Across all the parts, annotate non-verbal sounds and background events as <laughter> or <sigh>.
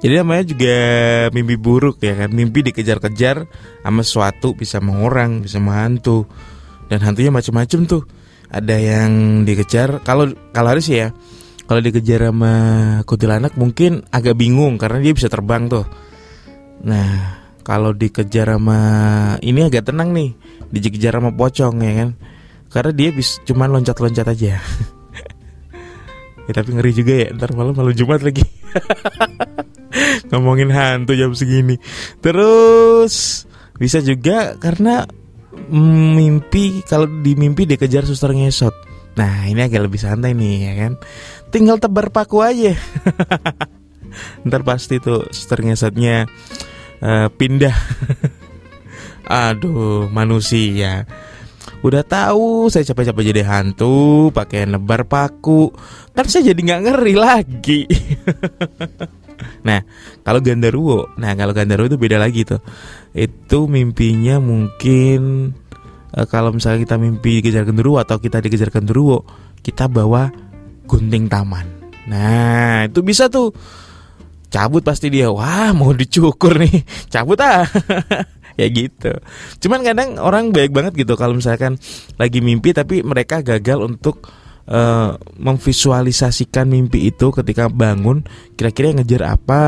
Jadi namanya juga mimpi buruk ya kan. Mimpi dikejar-kejar sama sesuatu bisa mengorang, bisa menghantu. Dan hantunya macam-macam tuh. Ada yang dikejar kalau kalau harus ya. Kalau dikejar sama kuntilanak mungkin agak bingung karena dia bisa terbang tuh. Nah, kalau dikejar sama ini agak tenang nih. Dikejar sama pocong ya kan. Karena dia bisa cuman loncat-loncat aja. <laughs> ya, tapi ngeri juga ya. Ntar malam malam Jumat lagi. <laughs> Ngomongin hantu jam segini. Terus bisa juga karena mimpi kalau di mimpi dikejar suster ngesot. Nah ini agak lebih santai nih ya kan. Tinggal tebar paku aja. <laughs> Ntar pasti tuh suster ngesotnya uh, pindah. <laughs> Aduh manusia. Udah tahu saya capek-capek jadi hantu, pakai nebar paku, kan saya jadi nggak ngeri lagi. <laughs> nah, kalau Gandaruwo, nah kalau Gandaruwo itu beda lagi tuh. Itu mimpinya mungkin uh, kalau misalnya kita mimpi dikejar genderuwo atau kita dikejar genderuwo, kita bawa gunting taman. Nah, itu bisa tuh. Cabut pasti dia. Wah mau dicukur nih. <laughs> Cabut ah. <laughs> Ya gitu. Cuman kadang orang baik banget gitu kalau misalkan lagi mimpi tapi mereka gagal untuk uh, memvisualisasikan mimpi itu ketika bangun kira-kira ngejar apa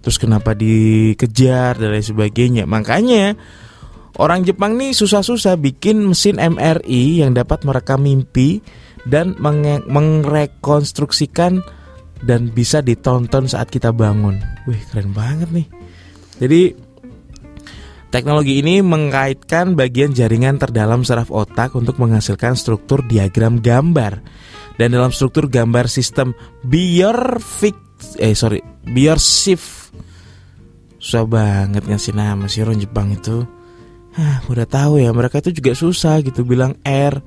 terus kenapa dikejar dan lain sebagainya makanya orang Jepang nih susah-susah bikin mesin MRI yang dapat merekam mimpi dan mengrekonstruksikan dan bisa ditonton saat kita bangun. Wih, keren banget nih. Jadi teknologi ini mengaitkan bagian jaringan terdalam saraf otak untuk menghasilkan struktur diagram gambar. Dan dalam struktur gambar sistem Biorfix eh sorry, Biorsift susah banget ngasih nama sih orang Jepang itu. Hah, udah tahu ya mereka itu juga susah gitu bilang R. <laughs>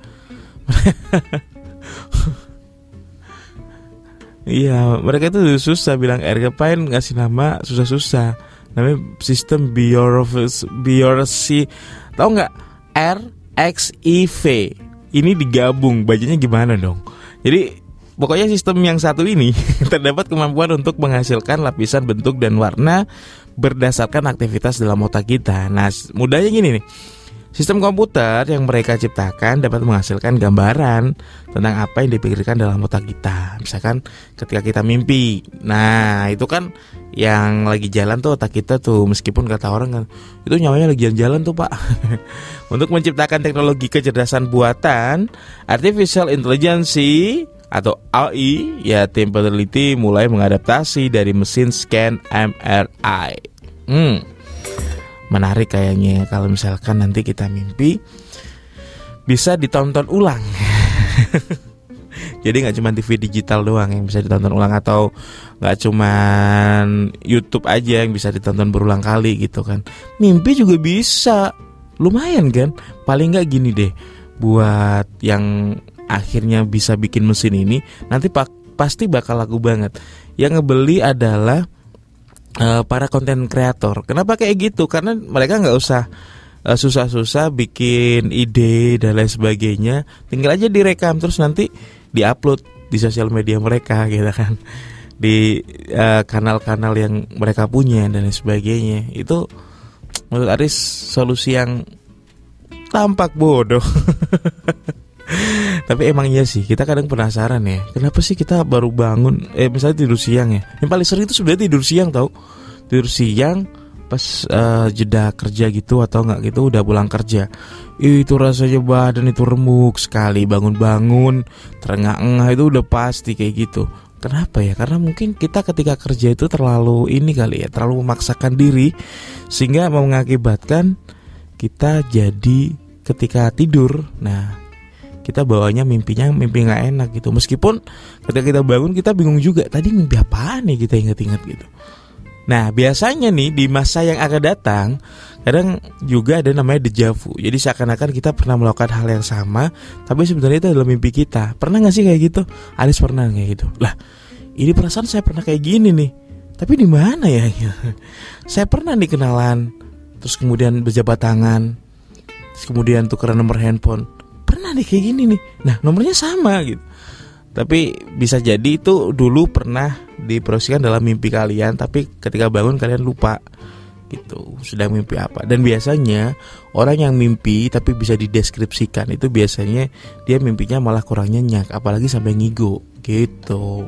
Iya, mereka itu susah bilang R ngapain ngasih nama susah-susah. Namanya sistem biorsi. Tahu nggak? R X I V. Ini digabung, bacanya gimana dong? Jadi pokoknya sistem yang satu ini <laughs> terdapat kemampuan untuk menghasilkan lapisan bentuk dan warna berdasarkan aktivitas dalam otak kita. Nah, mudahnya gini nih. Sistem komputer yang mereka ciptakan dapat menghasilkan gambaran tentang apa yang dipikirkan dalam otak kita. Misalkan ketika kita mimpi. Nah, itu kan yang lagi jalan tuh otak kita tuh meskipun kata orang kan itu nyawanya lagi jalan-jalan tuh, Pak. <laughs> Untuk menciptakan teknologi kecerdasan buatan, artificial intelligence atau AI, ya tim peneliti mulai mengadaptasi dari mesin scan MRI. Hmm menarik kayaknya kalau misalkan nanti kita mimpi bisa ditonton ulang. <laughs> Jadi nggak cuma TV digital doang yang bisa ditonton ulang atau nggak cuma YouTube aja yang bisa ditonton berulang kali gitu kan. Mimpi juga bisa, lumayan kan. Paling nggak gini deh, buat yang akhirnya bisa bikin mesin ini nanti pak pasti bakal laku banget. Yang ngebeli adalah uh, para konten kreator. Kenapa kayak gitu? Karena mereka nggak usah uh, susah-susah bikin ide dan lain sebagainya. Tinggal aja direkam terus nanti diupload di sosial media mereka <laughs> gitu kan. Di eh, kanal-kanal yang mereka punya dan lain sebagainya. Itu menurut Aris solusi yang tampak bodoh. <laughs> Tapi emang iya sih, kita kadang penasaran ya. Kenapa sih kita baru bangun eh misalnya tidur siang ya. Yang paling sering itu sebenarnya tidur siang tau. Tidur siang pas uh, jeda kerja gitu atau enggak gitu udah pulang kerja. Itu rasanya badan itu remuk sekali, bangun-bangun, terengah-engah itu udah pasti kayak gitu. Kenapa ya? Karena mungkin kita ketika kerja itu terlalu ini kali ya, terlalu memaksakan diri sehingga mengakibatkan kita jadi ketika tidur. Nah, kita bawanya mimpinya mimpi nggak enak gitu. Meskipun ketika kita bangun kita bingung juga tadi mimpi apa nih? Kita ingat-ingat gitu. Nah biasanya nih di masa yang akan datang kadang juga ada namanya dejavu jadi seakan-akan kita pernah melakukan hal yang sama tapi sebenarnya itu adalah mimpi kita. Pernah nggak sih kayak gitu? Aris pernah kayak gitu. Lah ini perasaan saya pernah kayak gini nih. Tapi di mana ya? <laughs> Saya pernah nih kenalan terus kemudian berjabat tangan terus kemudian tukeran nomor handphone pernah nih kayak gini nih. Nah nomornya sama gitu. Tapi bisa jadi itu dulu pernah diprosesikan dalam mimpi kalian tapi ketika bangun kalian lupa gitu sedang mimpi apa. Dan biasanya orang yang mimpi tapi bisa dideskripsikan itu biasanya dia mimpinya malah kurang nyenyak apalagi sampai ngigo gitu